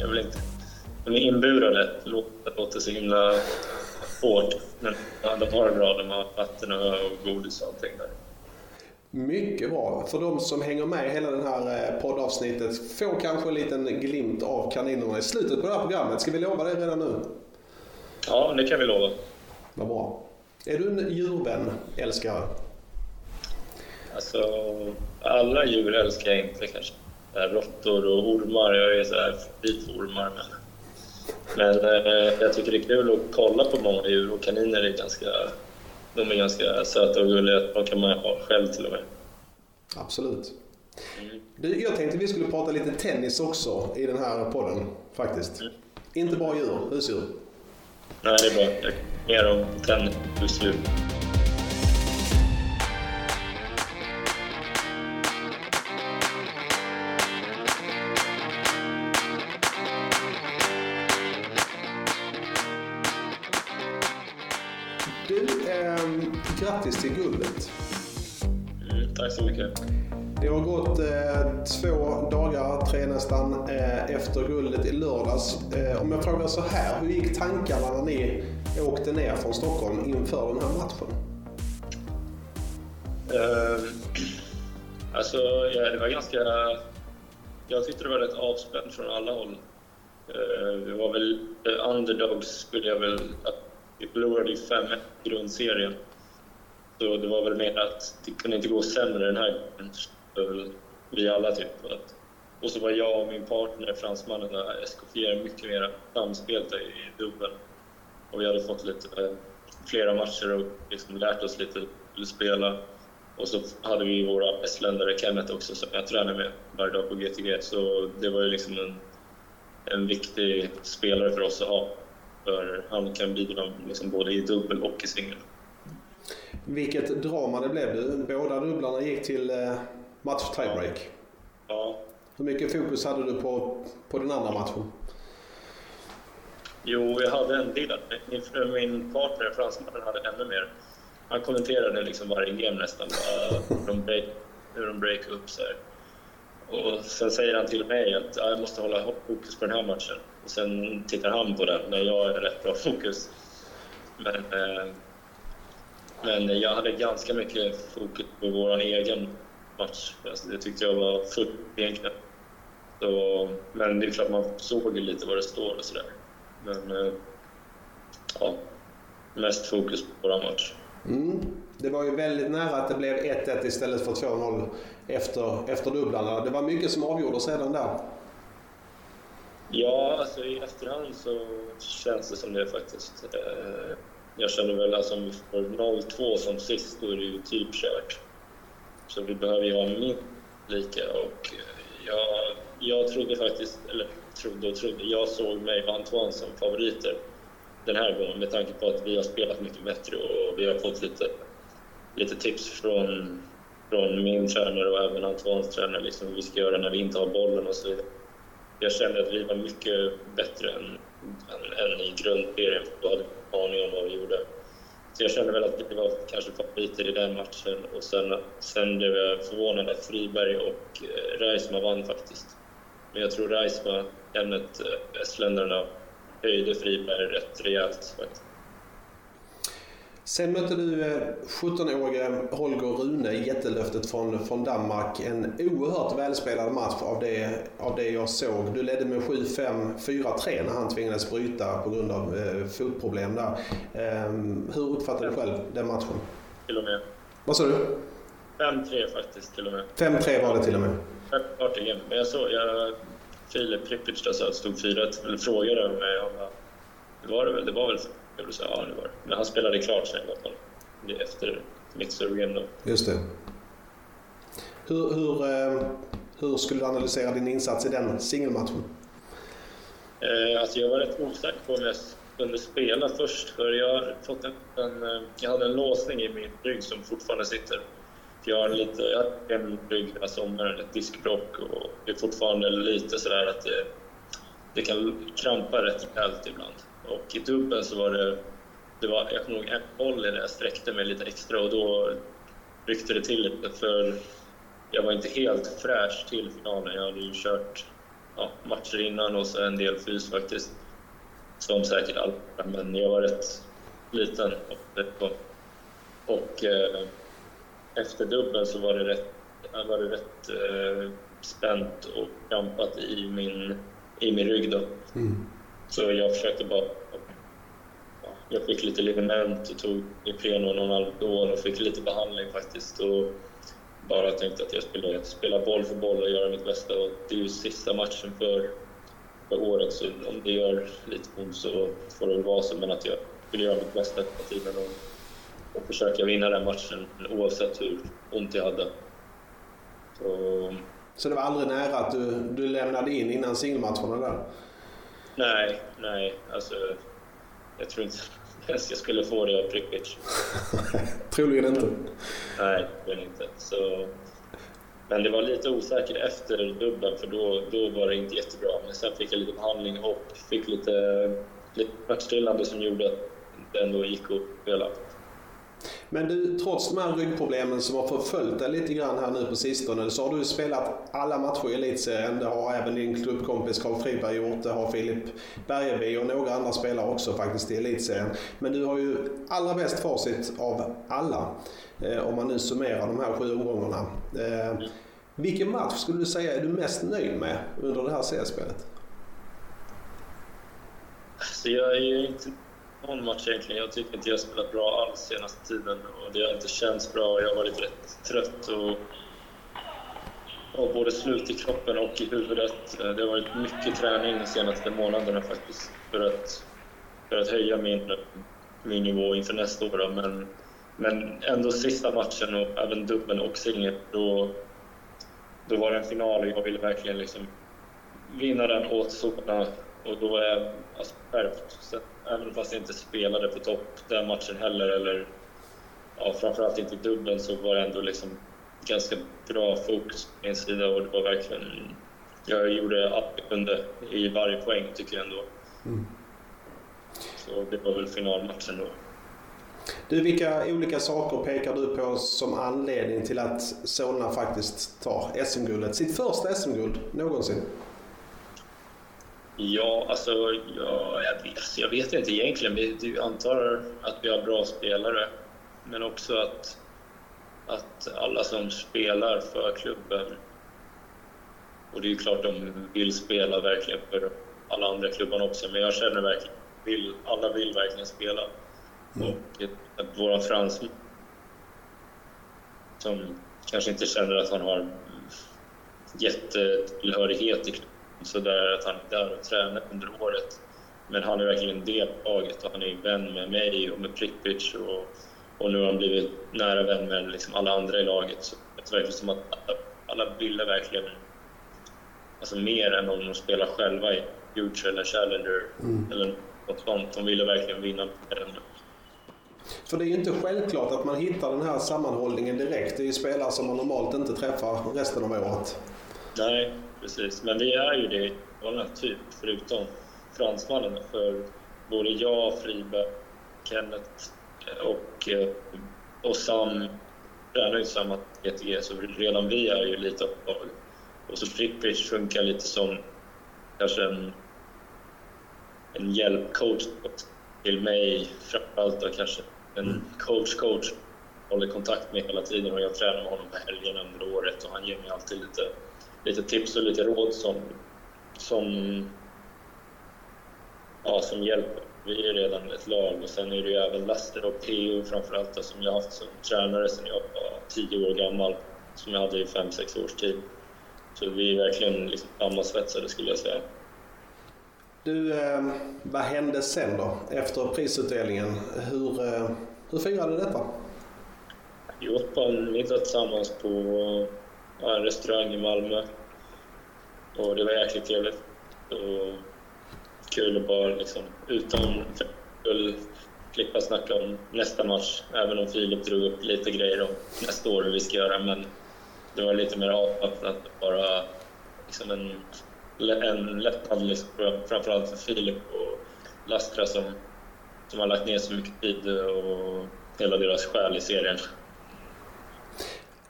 jag vill inte... De är inburade. Det låter så himla hårt. Men de har det bra. De har vatten och godis och allting där. Mycket bra. För de som hänger med hela det här eh, poddavsnittet får kanske en liten glimt av kaninerna i slutet på det här programmet. Ska vi lova det redan nu? Ja, det kan vi lova. Vad bra. Är du en djurvän, älskare? Alltså, alla djur älskar jag inte kanske. Råttor och ormar, jag är så här ormar. Men, men eh, jag tycker det är kul att kolla på många djur och kaniner är ganska, de är ganska söta och gulliga. De kan man ha själv till och med. Absolut. Mm. Du, jag tänkte vi skulle prata lite tennis också i den här podden faktiskt. Mm. Inte bara djur, husdjur. Nej, det är bra. Jag mer om tennis just efter guldet i lördags. Eh, om jag frågar så här, hur gick tankarna när ni åkte ner från Stockholm inför den här matchen? Uh, alltså, ja, det var ganska... Jag tyckte det var rätt avspänt från alla håll. Uh, vi var väl underdogs, skulle jag väl... Vi förlorade i 5-1 i grundserien. Så det var väl mer att det kunde inte gå sämre den här gången vi alla typ. Att och så var jag och min partner, fransmannen, SK4, mycket mer samspelta i dubbeln. Och vi hade fått lite, eh, flera matcher och liksom lärt oss lite hur spela. Och så hade vi våra estländare, Kenneth också, som jag tränar med varje dag på GTG. Så det var ju liksom en, en viktig spelare för oss att ha. För han kan bidra liksom både i dubbel och i singel. Vilket drama det blev. Du. Båda dubblarna gick till eh, match tiebreak. Ja. Hur mycket fokus hade du på, på den andra matchen? Jo, jag hade en del. Min partner, fransmannen, hade ännu mer. Han kommenterade liksom varje game nästan, hur de break, hur de break upp. Så här. Och sen säger han till mig att jag måste hålla fokus på den här matchen. Och sen tittar han på den när jag är rätt bra fokus. Men, eh, men jag hade ganska mycket fokus på vår egen match. Alltså, det tyckte jag var fullt egentligen. Så, men det är klart man såg ju lite vad det står och sådär. Men eh, ja, mest fokus på vår match. Mm. Det var ju väldigt nära att det blev 1-1 istället för 2-0 efter, efter dubblarna. Det var mycket som avgjordes sedan där. Ja, alltså i efterhand så känns det som det faktiskt. Eh, jag känner väl att alltså, om vi får 0-2 som sist, då är det ju typ kört. Så vi behöver ju ha minst lika och eh, jag, jag trodde faktiskt, eller trodde och trodde, jag såg mig och Antoine som favoriter den här gången med tanke på att vi har spelat mycket bättre och vi har fått lite, lite tips från, från min tränare och även Antoines tränare, liksom hur vi ska göra när vi inte har bollen och så vidare. Jag kände att vi var mycket bättre än, än, än i grundserien, då hade vi aning om vad vi gjorde. Så jag kände väl att vi var kanske favoriter i den matchen och sen, sen blev jag förvånad att Friberg och eh, Reisma vann faktiskt. Men jag tror Reisma, ämnet estländarna, höjde Friberg rätt rejält faktiskt. Sen mötte du 17-årige eh, Holger Rune i jättelöftet från, från Danmark. En oerhört välspelad match av det, av det jag såg. Du ledde med 7-5, 4-3 när han tvingades bryta på grund av eh, fotproblem där. Eh, hur uppfattade du själv den matchen? Till och med. Vad sa du? 5-3 faktiskt till och med. 5-3 var det till och med? Självklart igen. Men jag såg, jag, Filip Pripic sa att stod 4 eller frågade mig om det var det väl, det var väl jag vill säga, ja det var det. Men han spelade klart sen i alla fall. Efter mitt serve då. Just det. Hur, hur, eh, hur skulle du analysera din insats i den singelmatchen? Eh, alltså jag var rätt osäker på om jag kunde spela först. För jag, fått en, en, eh, jag hade en låsning i min rygg som fortfarande sitter. Jag har lite, jag har en rygg hela sommaren, ett diskbråck och det är fortfarande lite sådär att det, det kan krampa rätt rejält ibland. Och i dubbeln så var det det var, jag kommer ihåg en volley där jag sträckte mig lite extra och då ryckte det till lite för jag var inte helt fräsch till finalen. Jag hade ju kört ja, matcher innan och så en del fys faktiskt. Som säkert alla, men jag var rätt liten. Och, och och eh, efter dubbeln så var det rätt, var det rätt eh, spänt och krampat i min, i min rygg. Då. Mm. Så jag försökte bara... Jag fick lite ligament och tog Ipren och någon Alvedon och fick lite behandling faktiskt. Och bara tänkte att jag skulle spela boll för boll och göra mitt bästa. Och det är ju sista matchen för, för året, så om det gör lite ont så får det väl vara så. Men att jag skulle göra mitt bästa hela tiden och, och försöka vinna den matchen oavsett hur ont jag hade. Så, så det var aldrig nära att du, du lämnade in innan singelmatcherna där? Nej, nej. Alltså, jag tror inte ens jag skulle få det av Pripic. Troligen inte. Nej, troligen inte. Så, men det var lite osäkert efter dubben för då, då var det inte jättebra. Men sen fick jag lite behandling och fick lite, lite smärtstillande som gjorde att det ändå gick att spela. Men du, trots de här ryggproblemen som har förföljt dig lite grann här nu på sistone så har du spelat alla matcher i elitserien. Det har även din klubbkompis Carl Friberg gjort. Det har Filip Bergeby och några andra spelare också faktiskt i elitserien. Men du har ju allra bäst facit av alla. Eh, om man nu summerar de här sju omgångarna. Eh, vilken match skulle du säga är du mest nöjd med under det här seriespelet? Alltså jag är ju inte någon match egentligen. Jag tycker inte jag har spelat bra alls senaste tiden och det har inte känts bra. Jag har varit rätt trött och, och både slut i kroppen och i huvudet. Det har varit mycket träning de senaste månaderna faktiskt för att, för att höja min, min nivå inför nästa år. Men, men ändå sista matchen och även dubbeln och singeln. då, då var det en final och jag ville verkligen liksom vinna den åt soporna och då är alltså, skärpt även fast jag inte spelade på topp den matchen heller, eller ja, framförallt inte i dubbeln, så var det ändå liksom ganska bra fokus på min sida och det var verkligen... Jag gjorde allt jag kunde i varje poäng, tycker jag ändå. Mm. Så det var väl finalmatchen då. Du, vilka olika saker pekar du på som anledning till att Solna faktiskt tar SM-guldet? Sitt första SM-guld någonsin? Ja, alltså ja, jag, vet, jag vet inte egentligen. Vi antar att vi har bra spelare, men också att, att alla som spelar för klubben, och det är ju klart de vill spela verkligen för alla andra klubbarna också, men jag känner verkligen vill, alla vill verkligen spela. Mm. Och att våran fransman, som kanske inte känner att han har jättetillhörighet i klubben, så där att han är där och tränar under året. Men han är verkligen en del av laget och han är vän med mig och med Prippic och, och nu har han blivit nära vän med liksom alla andra i laget. Så det verkar som att alla, alla verkligen, alltså mer än om de spelar själva i Future eller Challenger mm. eller något sånt. De ville verkligen vinna För det är ju inte självklart att man hittar den här sammanhållningen direkt. Det är ju spelare som man normalt inte träffar resten av året. Nej, precis. Men vi är ju det i typ, förutom fransmannen. För både jag, Friberg, Kenneth och, eh, och Sam tränar ju samma GTG, så redan vi är ju lite av lag. Och så Prippic funkar lite som kanske en, en hjälpcoach till mig, framförallt då kanske en coach-coach håller kontakt med hela tiden och jag tränar med honom på helgerna under året och han ger mig alltid lite lite tips och lite råd som, som, ja, som hjälper. Vi är redan ett lag och sen är det ju även Laster och PO framförallt då, som jag haft som tränare sedan jag var tio år gammal, som jag hade i fem sex års tid. Så vi är verkligen liksom sammansvetsade skulle jag säga. Du, eh, vad hände sen då, efter prisutdelningen? Hur, eh, hur firade du detta? Vi åt på en middag tillsammans på ja, en restaurang i Malmö. Och det var jäkligt trevligt. Och kul att bara liksom, utan full klippa snacka om nästa match. Även om Filip drog upp lite grejer om nästa år hur vi ska göra. Men det var lite mer avslappnat. Bara liksom en, en lättnad liksom, framförallt för Filip och Lastra som som har lagt ner så mycket tid och hela deras själ i serien.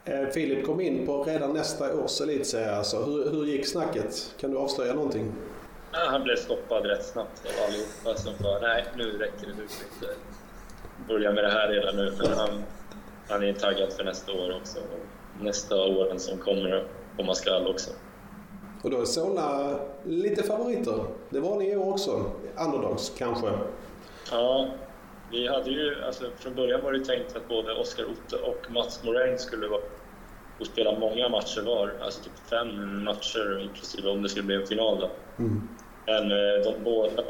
Eh, Filip kom in på redan nästa års elitserie. Alltså, hur, hur gick snacket? Kan du avslöja någonting? Ja, han blev stoppad rätt snabbt av allihopa som bara nej, nu räcker det. Du får inte börja med det här redan nu. Men han, han är taggad för nästa år också. Nästa åren som kommer komma skall också. Och då är Solna lite favoriter. Det var ni i år också. Underdogs kanske. Ja, vi hade ju, alltså från början var det tänkt att både Oskar Otte och Mats Morain skulle vara och spela många matcher var, alltså typ fem matcher inklusive om det skulle bli en final. Då. Mm. Men eh, de båda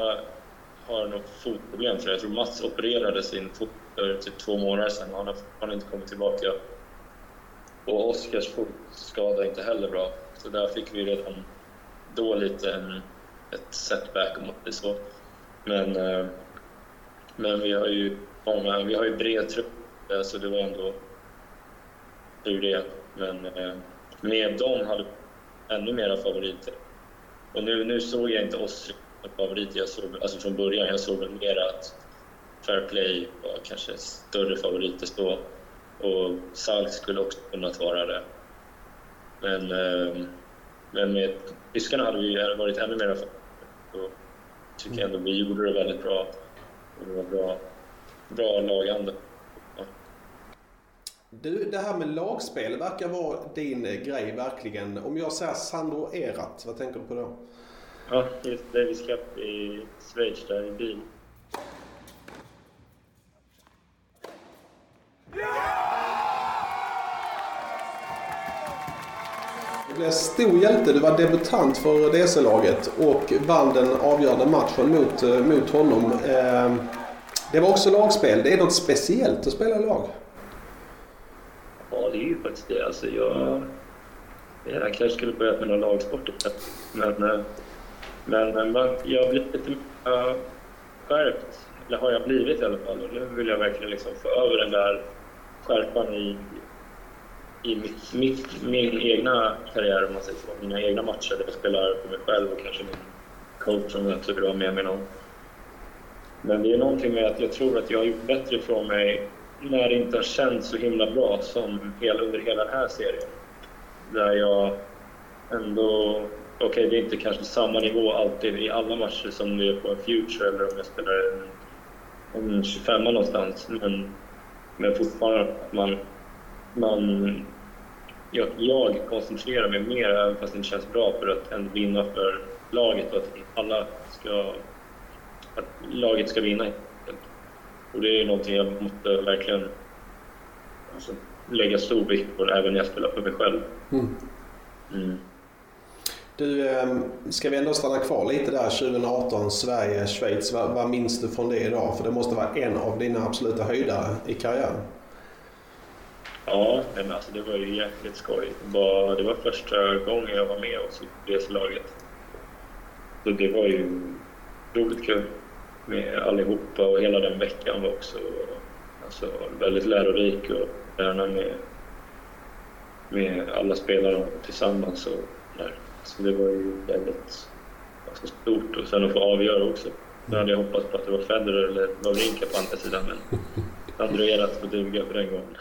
har nog fotproblem tror jag. Tror Mats opererade sin fot för typ två månader sedan och han har fortfarande inte kommit tillbaka. Och Oskars fotskada är inte heller bra. Så där fick vi redan då lite en, ett setback om det är så. Men, eh, men vi har ju många, vi har ju bred trupp så det var ändå tur det. Men eh, med dem hade vi ännu mera favoriter. Och nu, nu såg jag inte oss som favoriter, jag såg, alltså från början. Jag såg väl mer att Fair Play var kanske större favoriter då. Och Salk skulle också kunnat vara det. Men, eh, men med tyskarna hade vi varit ännu mer favoriter. Tycker jag ändå vi gjorde det väldigt bra. Och det var bra, bra lagande. Du, det här med lagspel verkar vara din grej verkligen. Om jag säger Sandro Erat, vad tänker du på då? Ja, just Davis Cup i Schweiz där i bil. Du blev stor hjälte. Du var debutant för DC-laget och vann den avgörande matchen mot, eh, mot honom. Ehm, det var också lagspel. Det är något speciellt att spela lag. Det är ju faktiskt det. Alltså jag, jag kanske skulle börjat med någon lagsport men, eh, men, men jag har blivit lite uh, skärpt, eller har jag blivit i alla fall. Och nu vill jag verkligen liksom få över den där skärpan i, i mitt, mitt, min egna karriär, om man säger så. Mina egna matcher där jag spelar för mig själv och kanske min coach som jag tycker har med mig någon. Men det är någonting med att jag tror att jag har gjort bättre ifrån mig när det inte har känts så himla bra som hela, under hela den här serien. Där jag ändå... Okej, okay, det är inte kanske samma nivå alltid i alla matcher som det är på en Future eller om jag spelar en, en 25 någonstans. Men, men fortfarande att man... man jag, jag koncentrerar mig mer, även fast det inte känns bra, för att ändå vinna för laget och att alla ska... Att laget ska vinna och det är någonting jag måste verkligen alltså, lägga stor vikt på även när jag spelar för mig själv. Mm. Mm. Du, ehm, ska vi ändå stanna kvar lite där 2018, Sverige, Schweiz. Vad, vad minns du från det idag? För det måste vara en av dina absoluta höjdare i karriären. Ja, men alltså det var ju jäkligt skoj. Det var, det var första gången jag var med i reselaget. Så det var ju roligt kul med allihopa och hela den veckan var också alltså, väldigt lärorik och träna med, med alla spelare tillsammans. Och där. Så det var ju väldigt alltså, stort och sen att få avgöra också. Nu hade jag hoppats på att det var Federer eller Wawrinka på andra sidan men André att få duga för den gången.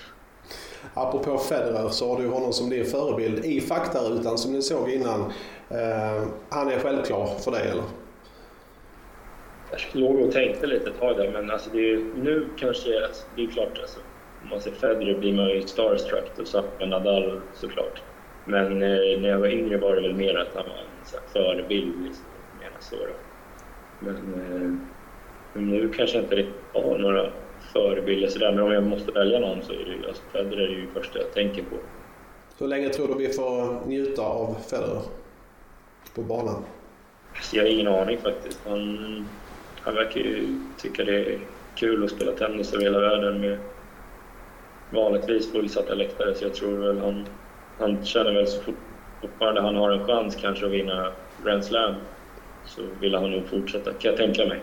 Apropå Federer så har du honom som din förebild i faktarutan som ni såg innan. Eh, han är självklar för dig eller? Jag låg och tänkte lite ett tag där, men alltså det är, nu kanske, alltså, det är klart, alltså, om man ser Federer blir man ju starstruck och med Nadal såklart. Men eh, när jag var yngre var det väl mer att han var en så förebild, liksom, så då. Men eh, nu kanske jag inte riktigt har några förebilder sådär, men om jag måste välja någon så är det alltså, Federer är ju det första jag tänker på. Hur länge tror du vi får njuta av Federer på banan? Alltså, jag har ingen aning faktiskt. Han han verkar ju tycka det är kul att spela tennis över hela världen med vanligtvis fullsatta läktare. Så jag tror väl han, han känner väl så fort fortfarande han har en chans kanske att vinna Grand Slam så vill han nog fortsätta, kan jag tänka mig.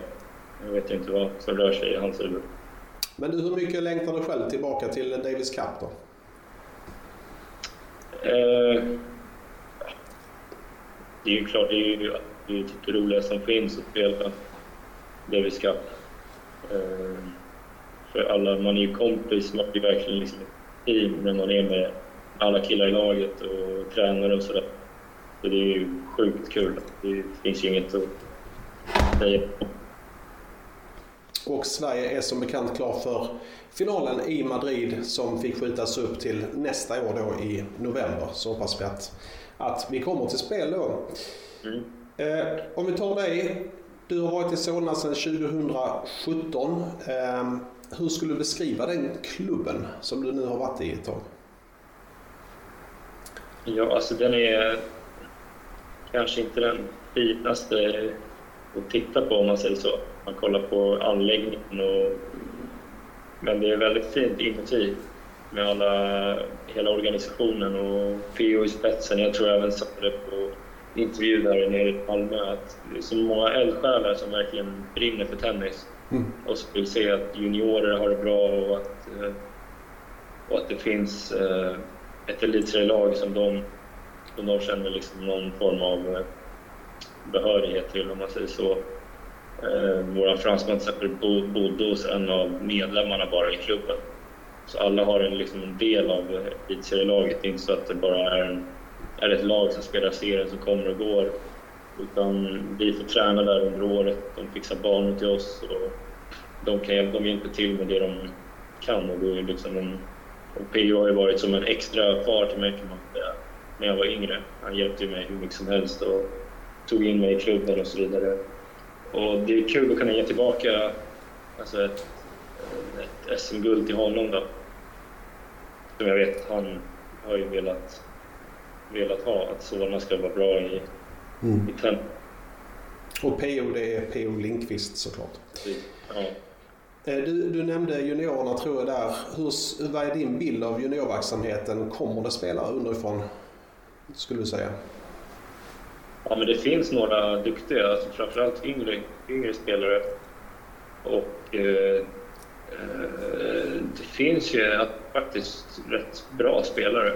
Jag vet inte vad som rör sig i hans huvud. Men du, hur mycket längtar du själv tillbaka till Davis Cup då? Eh, det är ju klart, det är ju det, är typ det roligaste som finns att spela Davis Cup. Eh, för alla, man är ju kompis, man blir verkligen liksom ett team när man är med alla killar i laget och tränare och sådär. Så det är ju sjukt kul. Det finns ju inget att säga. Och Sverige är som bekant klar för finalen i Madrid som fick skjutas upp till nästa år då i november. Så hoppas vi att, att vi kommer till spel då. Mm. Eh, om vi tar dig. Du har varit i Solna sedan 2017. Ehm, hur skulle du beskriva den klubben som du nu har varit i ett tag? Ja, alltså den är kanske inte den finaste att titta på om man säger så. Man kollar på anläggningen och... Men det är väldigt fint inuti med alla, hela organisationen och PO i spetsen. Jag tror jag även satte det på intervju där nere i Malmö att det är så många eldsjälar som verkligen brinner för tennis mm. och som vill se att juniorer har det bra och att, eh, och att det finns eh, ett elitserielag som de, som de känner liksom någon form av eh, behörighet till, om man säger så. Eh, vår fransman till exempel bodde hos en av medlemmarna bara i klubben. Så alla har en, liksom en del av elitserielaget. Det är inte så att det bara är, en, är ett lag som spelar serien som kommer och går. Utan vi får träna där under året. De fixar banor till oss och de, kan, de hjälper till med det de kan. Och då är liksom en, och PO har ju varit som en extra far till mig kan man säga, när jag var yngre. Han hjälpte mig hur mycket som helst och tog in mig i klubben och så vidare. Och det är kul att kunna ge tillbaka alltså ett, ett SM-guld till honom då. Som jag vet han har ju velat, velat ha, att Solna ska vara bra i, mm. i tennis. Och PO det är PO Lindqvist såklart. Ja. Eh, du, du, nämnde juniorerna tror jag där. Hur, vad är din bild av juniorverksamheten? Kommer det spelare underifrån, skulle du säga? Ja, men det finns några duktiga, alltså framförallt yngre, yngre spelare. Och eh, eh, det finns ju faktiskt rätt bra spelare.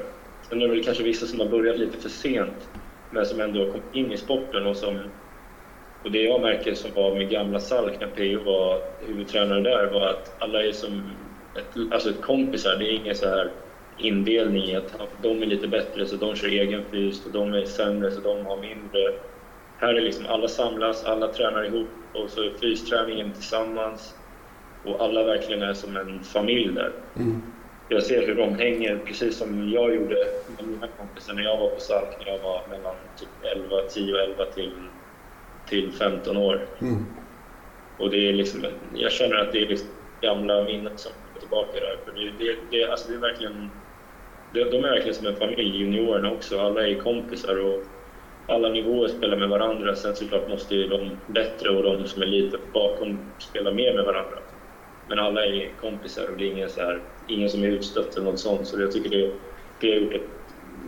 Sen är det väl kanske vissa som har börjat lite för sent, men som ändå har kommit in i sporten och som och det jag märker som var med gamla Salk när PO var huvudtränare där var att alla är som ett, alltså ett kompisar. Det är ingen så här indelning i att de är lite bättre så de kör egen fys och de är sämre så de har mindre. Här är liksom alla samlas, alla tränar ihop och så är fysträningen tillsammans och alla verkligen är som en familj där. Mm. Jag ser hur de hänger, precis som jag gjorde med mina kompisar när jag var på Salk när jag var mellan typ 11, 10 och 11 till, till 15 år. Mm. Och det är liksom, jag känner att det är liksom gamla minnen som går tillbaka där. För det, det, det, alltså det är verkligen de, är verkligen som en familj, juniorerna också. Alla är kompisar och alla nivåer spelar med varandra. Sen såklart måste ju de bättre och de som är lite bakom spela mer med varandra. Men alla är kompisar och det är ingen, så här, ingen som är utstött eller något sånt. Så jag tycker det, det har gjort ett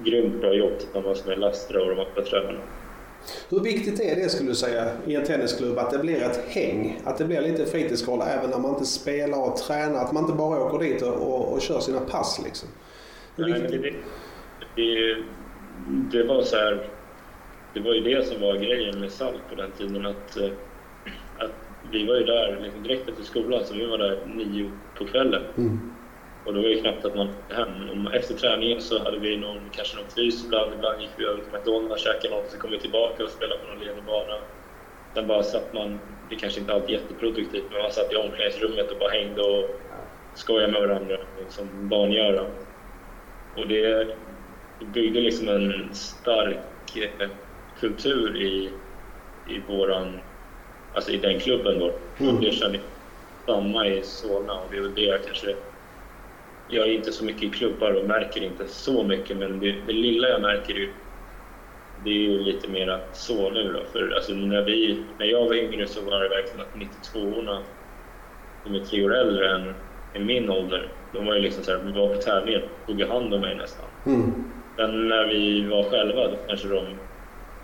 grymt bra jobb tillsammans med Lastra och de andra tränarna. Hur viktigt är det skulle du säga i en tennisklubb att det blir ett häng? Att det blir lite fritidsgård även när man inte spelar och tränar? Att man inte bara åker dit och, och, och kör sina pass liksom? Nej, det, det, det, var så här, det var ju det som var grejen med SALT på den tiden. Att, eh, att vi var ju där liksom direkt efter skolan, så vi var där nio på kvällen. Mm. Och då var det knappt att man hem. Efter träningen så hade vi någon, kanske någon fys ibland. Ibland gick vi över till McDonalds, käkade något, så kom vi tillbaka och spelade på någon ledig bana. Sen bara satt man, det kanske inte alltid jätteproduktivt, men man satt i omklädningsrummet och bara hängde och skojade med varandra som barn gör. Och det byggde liksom en stark eh, kultur i, i våran, alltså i den klubben då. Mm. Det känner jag samma i Solna och det är väl det jag kanske jag är inte så mycket i klubbar och märker inte så mycket, men det, det lilla jag märker är det är ju lite mer så nu då. För alltså när, vi, när jag var yngre så var det verkligen att 92orna, de är tre år äldre än, än min ålder, de var ju liksom såhär, vi var på tävlingen, tog hand om mig nästan. Mm. Men när vi var själva, då kanske de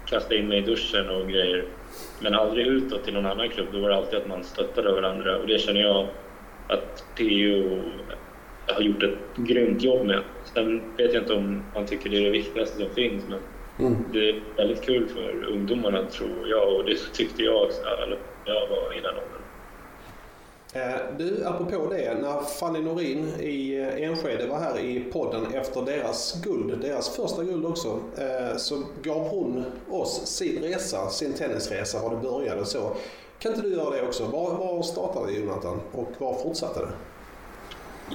kastade in mig i duschen och grejer. Men aldrig utåt till någon annan klubb. Då var det alltid att man stöttade varandra och det känner jag att PO har gjort ett grymt jobb med. Sen vet jag inte om man tycker det är det viktigaste som finns, men mm. det är väldigt kul för ungdomarna tror jag och det tyckte jag också när jag var i den åldern. Eh, du, apropå det, när Fanny Norin i eh, Enskede var här i podden efter deras guld, deras första guld också, eh, så gav hon oss sin resa, sin tennisresa, var det började så. Kan inte du göra det också? Var, var startade Jonathan och var fortsatte det?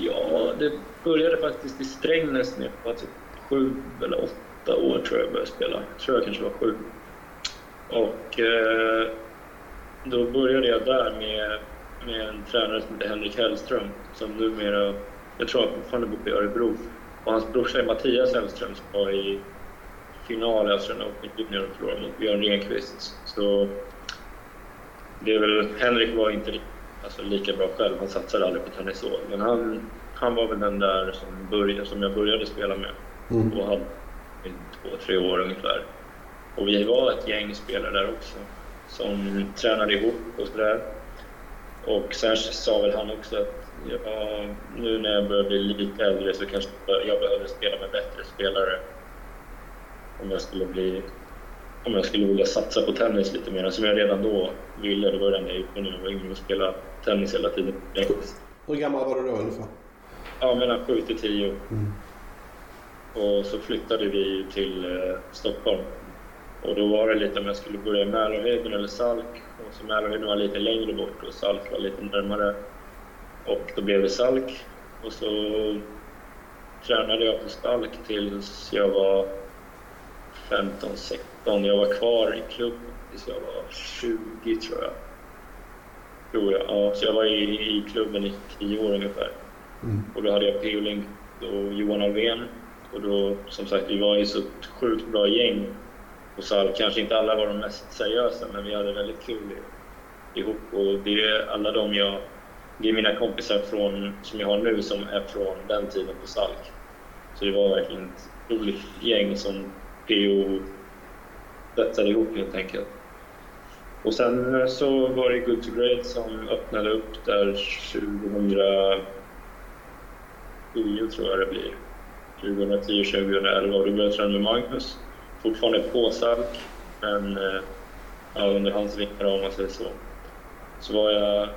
Ja, det började faktiskt i Strängnäs när jag var typ sju eller åtta år tror jag började spela. Jag tror jag kanske var sju. Och eh, då började jag där med med en tränare som heter Henrik Hellström som numera, jag tror han fortfarande bor i Örebro. Och hans brorsa är Mattias Hellström som var i final i Australian Open Junior och förlorade mot Björn Renqvist. Så det är väl, Henrik var inte alltså, lika bra själv, han satsade aldrig på tennis så. Men han, han var väl den där som, började, som jag började spela med mm. och hade i två, tre år ungefär. Och vi var ett gäng spelare där också som tränade ihop och sådär. Och sen sa väl han också att ja, nu när jag börjar bli lite äldre så kanske jag behöver spela med bättre spelare. Om jag skulle bli om jag skulle vilja satsa på tennis lite mer, som jag redan då ville. Det var det jag gjorde när jag var yngre och spelade tennis hela tiden. Hur gammal var du då ungefär? Ja, mellan 7 till 10. Mm. Och så flyttade vi till eh, Stockholm. Och då var det lite om jag skulle börja i Mälarhöjden eller Salk och så Mälarhöjden var lite längre bort och Salk var lite närmare. Och då blev det Salk. Och så tränade jag på Salk tills jag var 15-16. Jag var kvar i klubben tills jag var 20 tror jag. Tror jag. Ja, så jag var i, i klubben i 10 år ungefär. Mm. Och då hade jag Peoling och Johan Alvén. Och då, som sagt, vi var i så sjukt bra gäng på Salk. Kanske inte alla var de mest seriösa, men vi hade väldigt kul ihop. Och det är alla de jag... Det är mina kompisar från, som jag har nu som är från den tiden på Salk. Så det var verkligen ett roligt gäng som PO svetsade ihop helt enkelt. Och sen så var det Good to Great som öppnade upp där 2010 tror jag det blir. 2010, 2011 och då började jag träna med Magnus. Fortfarande på Salk, men eh, ja, under hans vingar om man säger så så var jag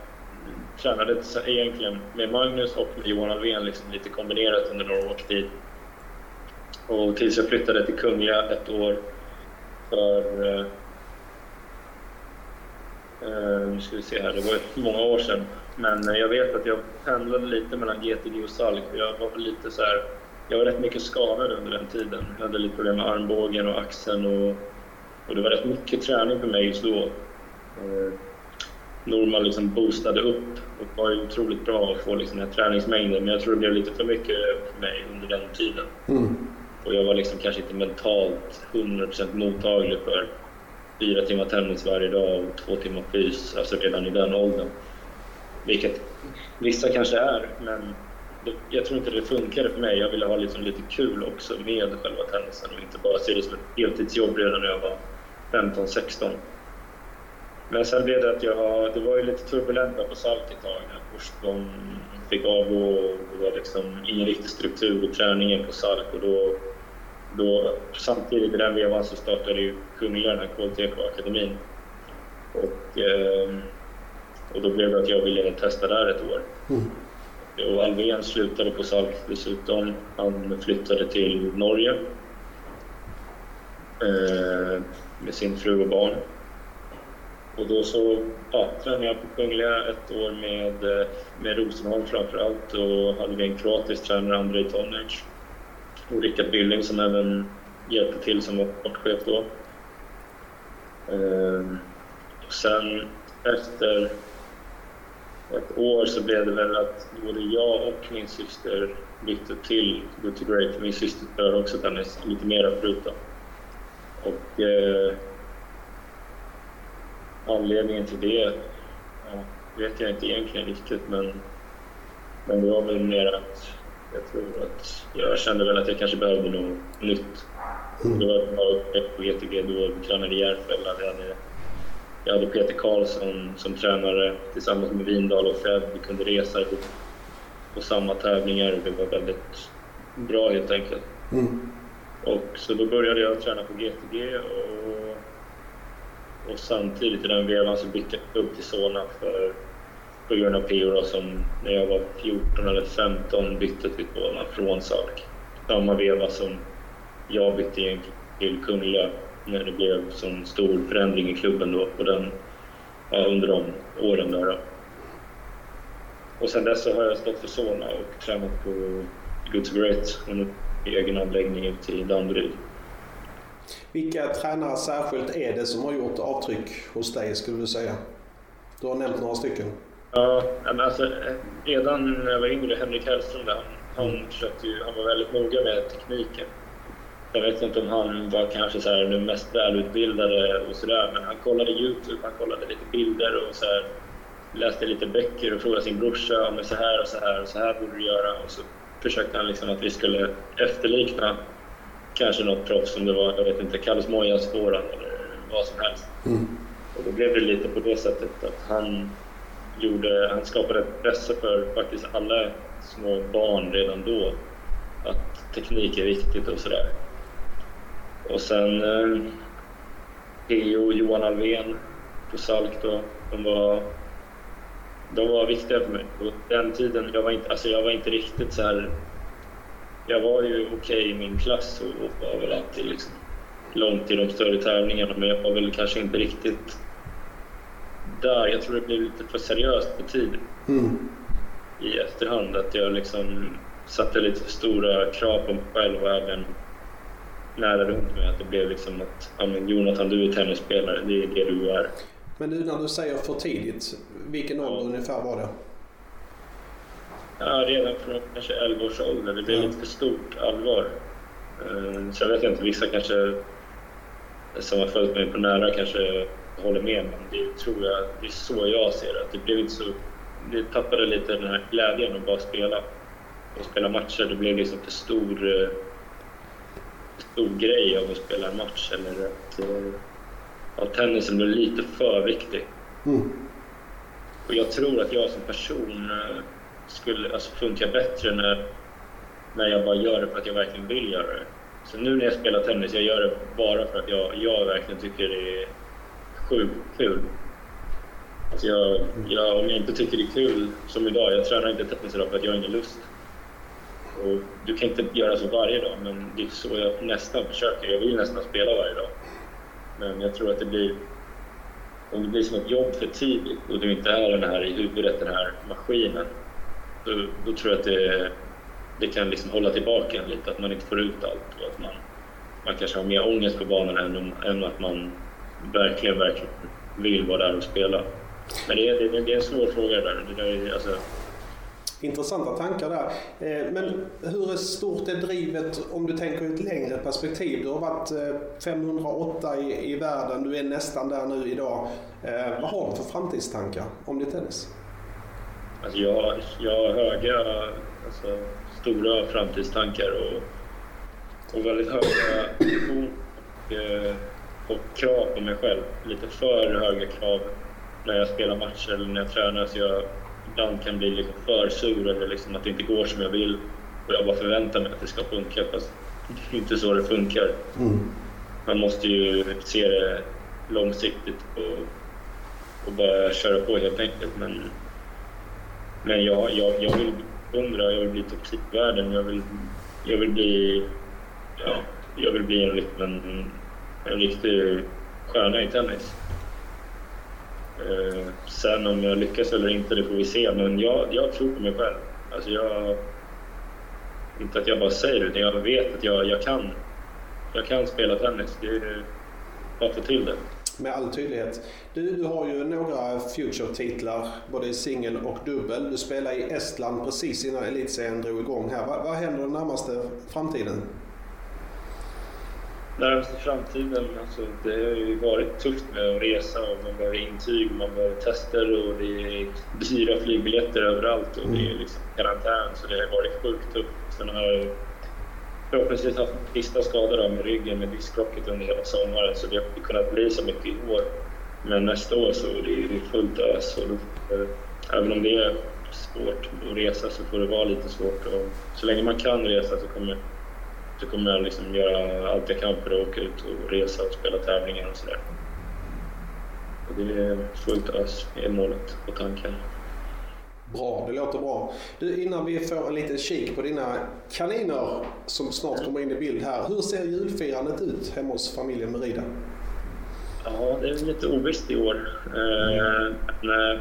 tränade egentligen med Magnus och med Johan Alvén liksom lite kombinerat under några års tid. Och tills jag flyttade till Kungliga ett år för... Eh, eh nu ska vi se här, det var ju många år sedan. Men eh, jag vet att jag pendlade lite mellan GTG och Salk. Jag var lite så här, jag var rätt mycket skadad under den tiden. Jag hade lite problem med armbågen och axeln och, och det var rätt mycket träning för mig just då. Eh, Norman liksom boostade upp och var otroligt bra att få liksom den här träningsmängden. Men jag tror det blev lite för mycket för mig under den tiden. Mm. Och jag var liksom kanske inte mentalt 100% mottaglig för fyra timmar tennis varje dag och två timmar fys, alltså redan i den åldern. Vilket vissa kanske är, men jag tror inte det funkade för mig. Jag ville ha liksom lite kul också med själva tennisen och inte bara se det som ett heltidsjobb redan när jag var 15-16. Men sen blev det att jag, det var ju lite turbulenta på Salt ett tag när Forsblom fick avgå och det var liksom ingen riktig struktur i träningen på Salk och då, då samtidigt i den vevan så startade ju Kungliga den här KTK-akademin. Och, ehm, och då blev det att jag ville testa där ett år. Mm. Och Alvén slutade på Salk dessutom. Han flyttade till Norge eh, med sin fru och barn. Och då så ja, tränade jag på Kungliga ett år med, eh, med Rosenholm framför allt och hade vi en kroatisk tränare, Andrej Tonic. Och Rickard Billing som även hjälpte till som var sportchef då. Ehm, och sen efter ett år så blev det väl att både jag och min syster bytte till Good to Great. Min syster spelar också tennis, lite mera förut Och eh, anledningen till det ja, vet jag inte egentligen riktigt, men, men det var väl mer att jag tror att jag kände väl att jag kanske behövde något nytt. Mm. Det var på GTG då, vi tränade i Järfälla. Vi hade, jag hade Peter Karlsson som tränare tillsammans med Vindal och Fred. Vi kunde resa ihop på samma tävlingar och det var väldigt bra helt enkelt. Mm. Och så då började jag träna på GTG och och samtidigt i den vevan så bytte jag upp till Solna för på grund av PO då, som när jag var 14 eller 15 bytte till Bålman från Salk. Samma veva som jag bytte egentligen till Kungliga när det blev sån stor förändring i klubben då på den, ja, under de åren där. Då. Och sen dess så har jag stått för Solna och tränat på Goods Great i egen anläggning ute i Danderyd. Vilka tränare särskilt är det som har gjort avtryck hos dig skulle du säga? Du har nämnt några stycken. Ja, men alltså, redan när jag var yngre, Henrik Hellström där, han, han, ju, han var väldigt noga med tekniken. Jag vet inte om han var kanske så här, den mest välutbildade och sådär, men han kollade Youtube, han kollade lite bilder och så här, läste lite böcker och frågade sin brorsa om så här och så här och så här borde du göra. Och så försökte han liksom att vi skulle efterlikna kanske något proffs som det var, jag vet inte, Carlos Moyas Foran eller vad som helst. Mm. Och då blev det lite på det sättet att han, gjorde, han skapade ett intresse för faktiskt alla små barn redan då. Att teknik är viktigt och sådär. Och sen eh, Theo och Johan Alvén på Salk då, de var, de var viktiga för mig. Och den tiden, jag var inte, alltså jag var inte riktigt så här jag var ju okej okay i min klass och var väl alltid liksom långt i de större tävlingarna men jag var väl kanske inte riktigt där. Jag tror det blev lite för seriöst för tidigt mm. i efterhand. Att jag liksom satte lite för stora krav på mig själv och även nära runt mig. Att det blev liksom att ja, men Jonathan, du är tennisspelare, det är det du är. Men du, när du säger för tidigt, vilken ålder ungefär var det? Ja, redan från kanske 11 års ålder. Det blev lite för stort allvar. Eh, jag vet inte, vissa kanske som har följt mig på nära kanske håller med, men det tror jag, det är så jag ser det. Det blev inte så... Det tappade lite den här glädjen att bara spela. Och spela matcher. Det blev liksom för stor, eh, stor grej av att spela en match. Eller att, eh, att tennisen blev lite för viktig. Mm. Och jag tror att jag som person skulle alltså, funka bättre när, när jag bara gör det för att jag verkligen vill göra det. Så nu när jag spelar tennis, jag gör det bara för att jag, jag verkligen tycker det är sjukt kul. Alltså jag, jag, om jag inte tycker det är kul, som idag, jag tränar inte tennis idag för att jag har ingen lust. Och du kan inte göra så varje dag, men det är så jag nästan försöker. Jag vill nästan spela varje dag. Men jag tror att det blir om det blir som ett jobb för tidigt och du inte är den här i huvudet, den här maskinen, då, då tror jag att det, det kan liksom hålla tillbaka en lite, att man inte får ut allt och att man, man kanske har mer ångest på banan än, än att man verkligen, verkligen vill vara där och spela. Men det är, det, det är en svår fråga där. Det där är, alltså... Intressanta tankar där. Eh, men hur stort är drivet om du tänker i ett längre perspektiv? Du har varit eh, 508 i, i världen, du är nästan där nu idag. Eh, vad har du för framtidstankar om din tennis? Alltså jag, jag har höga, alltså, stora framtidstankar och, och väldigt höga och, och krav på mig själv. Lite för höga krav när jag spelar matcher eller när jag tränar så jag ibland kan bli liksom för sur eller liksom att det inte går som jag vill. Och jag bara förväntar mig att det ska funka fast det är inte så det funkar. Mm. Man måste ju se det långsiktigt och, och bara köra på helt enkelt. Men men jag, jag, jag vill bli hundra, jag vill bli topp 10 i världen. Jag vill, jag vill bli, ja, jag vill bli en, en, en riktig stjärna i tennis. Eh, sen om jag lyckas eller inte, det får vi se. Men jag, jag tror på mig själv. Alltså jag, inte att jag bara säger det, utan jag vet att jag, jag, kan, jag kan spela tennis. Det är bara att få till det med all tydlighet. Du, du har ju några Future-titlar, både singel och dubbel. Du spelade i Estland precis innan elitserien drog igång här. Vad, vad händer den närmaste framtiden? Närmaste framtiden, alltså det har ju varit tufft med att resa och man behöver intyg, man behöver tester och det är dyra flygbiljetter överallt och det är mm. liksom karantän så det har varit sjukt tufft. Sen har förhoppningsvis haft sista skador med ryggen med diskbråcket under hela sommaren så det har inte kunnat bli så mycket i år. Men nästa år så är det fullt ös och då, även om det är svårt att resa så får det vara lite svårt. Och så länge man kan resa så kommer, så kommer jag liksom göra allt jag kan för att åka ut och resa och spela tävlingar och sådär. Och det är fullt ös är målet och tanken. Bra, det låter bra. Du, innan vi får en liten kik på dina kaniner som snart kommer in i bild här. Hur ser julfirandet ut hemma hos familjen Merida? Ja, det är lite ovisst i år. Eh, men,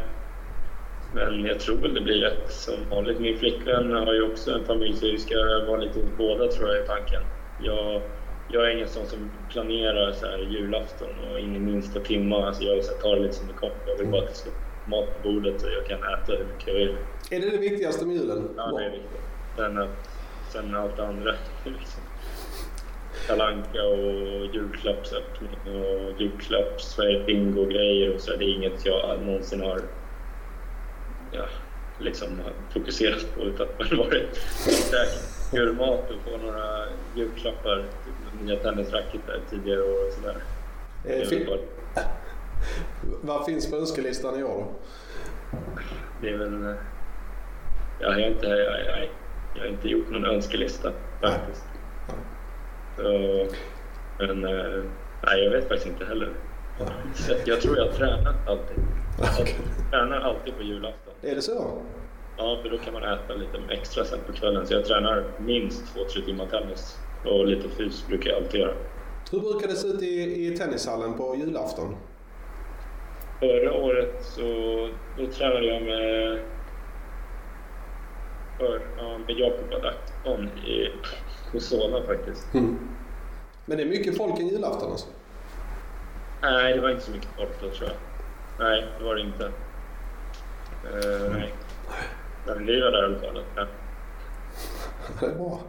men jag tror väl det blir rätt som vanligt. Min flickvän har ju också en familj så vi ska vara lite hos båda tror jag i tanken. Jag, jag är ingen sån som planerar så här julafton och in i minsta timma. Alltså jag tar det lite som det kommer. Jag vill bara att det ska mat på bordet och jag kan äta hur mycket jag vill. Är det det viktigaste med julen? Ja, det är viktigt. Sen, sen allt det andra. Liksom. Kalanka och julklappsöppning och julklapps bingo-grejer och så. Det är inget jag någonsin har ja, liksom fokuserat på utan varit säkert göra mat och få några julklappar, typ nya tennisracketar tidigare år och sådär. Eh, fin- Vad finns på önskelistan i år då? Det är väl... Ja, jag, har inte, jag, jag, jag har inte gjort någon önskelista faktiskt. Så, men eh, nej, jag vet faktiskt inte heller. Jag tror jag tränar alltid. Jag tränar alltid på julafton. Är det så? Ja, för då kan man äta lite extra sen på kvällen. Så jag tränar minst två, tre timmar tennis. Och lite fys brukar jag alltid göra. Hur brukar det se ut i, i tennishallen på julafton? Förra året så då tränade jag med, för, ja, med Jakob Adakton i Solna faktiskt. Mm. Men det är mycket folk en julafton alltså? Nej, det var inte så mycket folk då tror jag. Nej, det var det inte. Uh, nej. Var där i alla fall. Ja. Det är bra.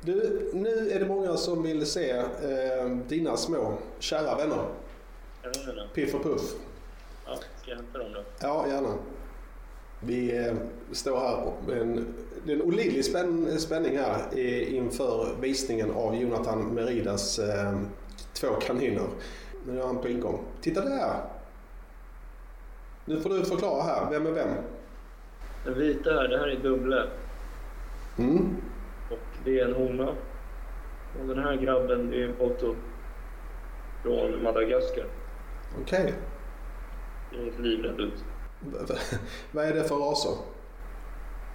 Du, nu är det många som vill se eh, dina små kära vänner. Piff och Puff. Ja, ska jag hämta dem då? Ja, gärna. Vi eh, står här med en, det är en olidlig spänn, spänning här eh, inför visningen av Jonathan Meridas eh, två kaniner. Nu är han på ingång. Titta där! Nu får du förklara här, vem är vem? Den vita här, det här är Dumle. Mm. Och det är en hona. Och den här grabben, är Otto. Från Madagaskar. Okej. Det är livrädd ut. Vad är det för raser?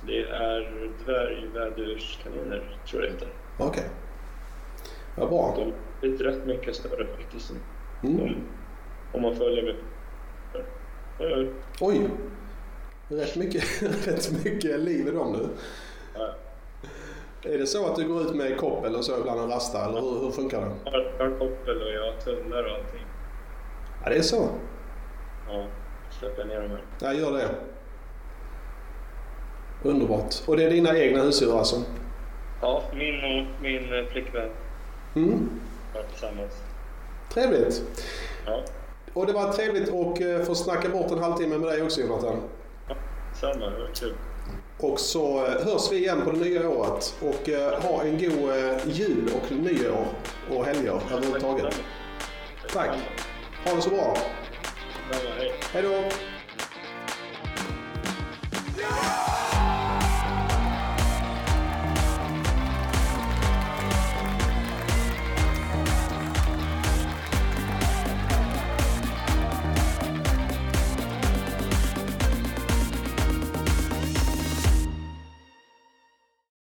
Det är dvärgvädurskaniner, tror jag det heter. Okej. Vad bra. De är rätt mycket större faktiskt. Mm. De, om man följer med. Oj, oj. Rätt mycket, rätt mycket liv i dem nu. Ja, Är det så att du går ut med koppel och så ibland en rasta eller hur, hur funkar det? Jag har, koppel och jag har och allting. Ja, det är så. Ja, släpper ner dem här. Jag gör det. Underbart. Och det är dina egna husdjur alltså? Ja, min och min flickvän Mm. var tillsammans. Trevligt. Ja, Och det var trevligt att eh, få snacka bort en halvtimme med dig också Jonathan. samma. Det var kul. Och så eh, hörs vi igen på det nya året. Och eh, ha en god jul och nyår och helger överhuvudtaget. Tack. Ha det så bra. Hej då!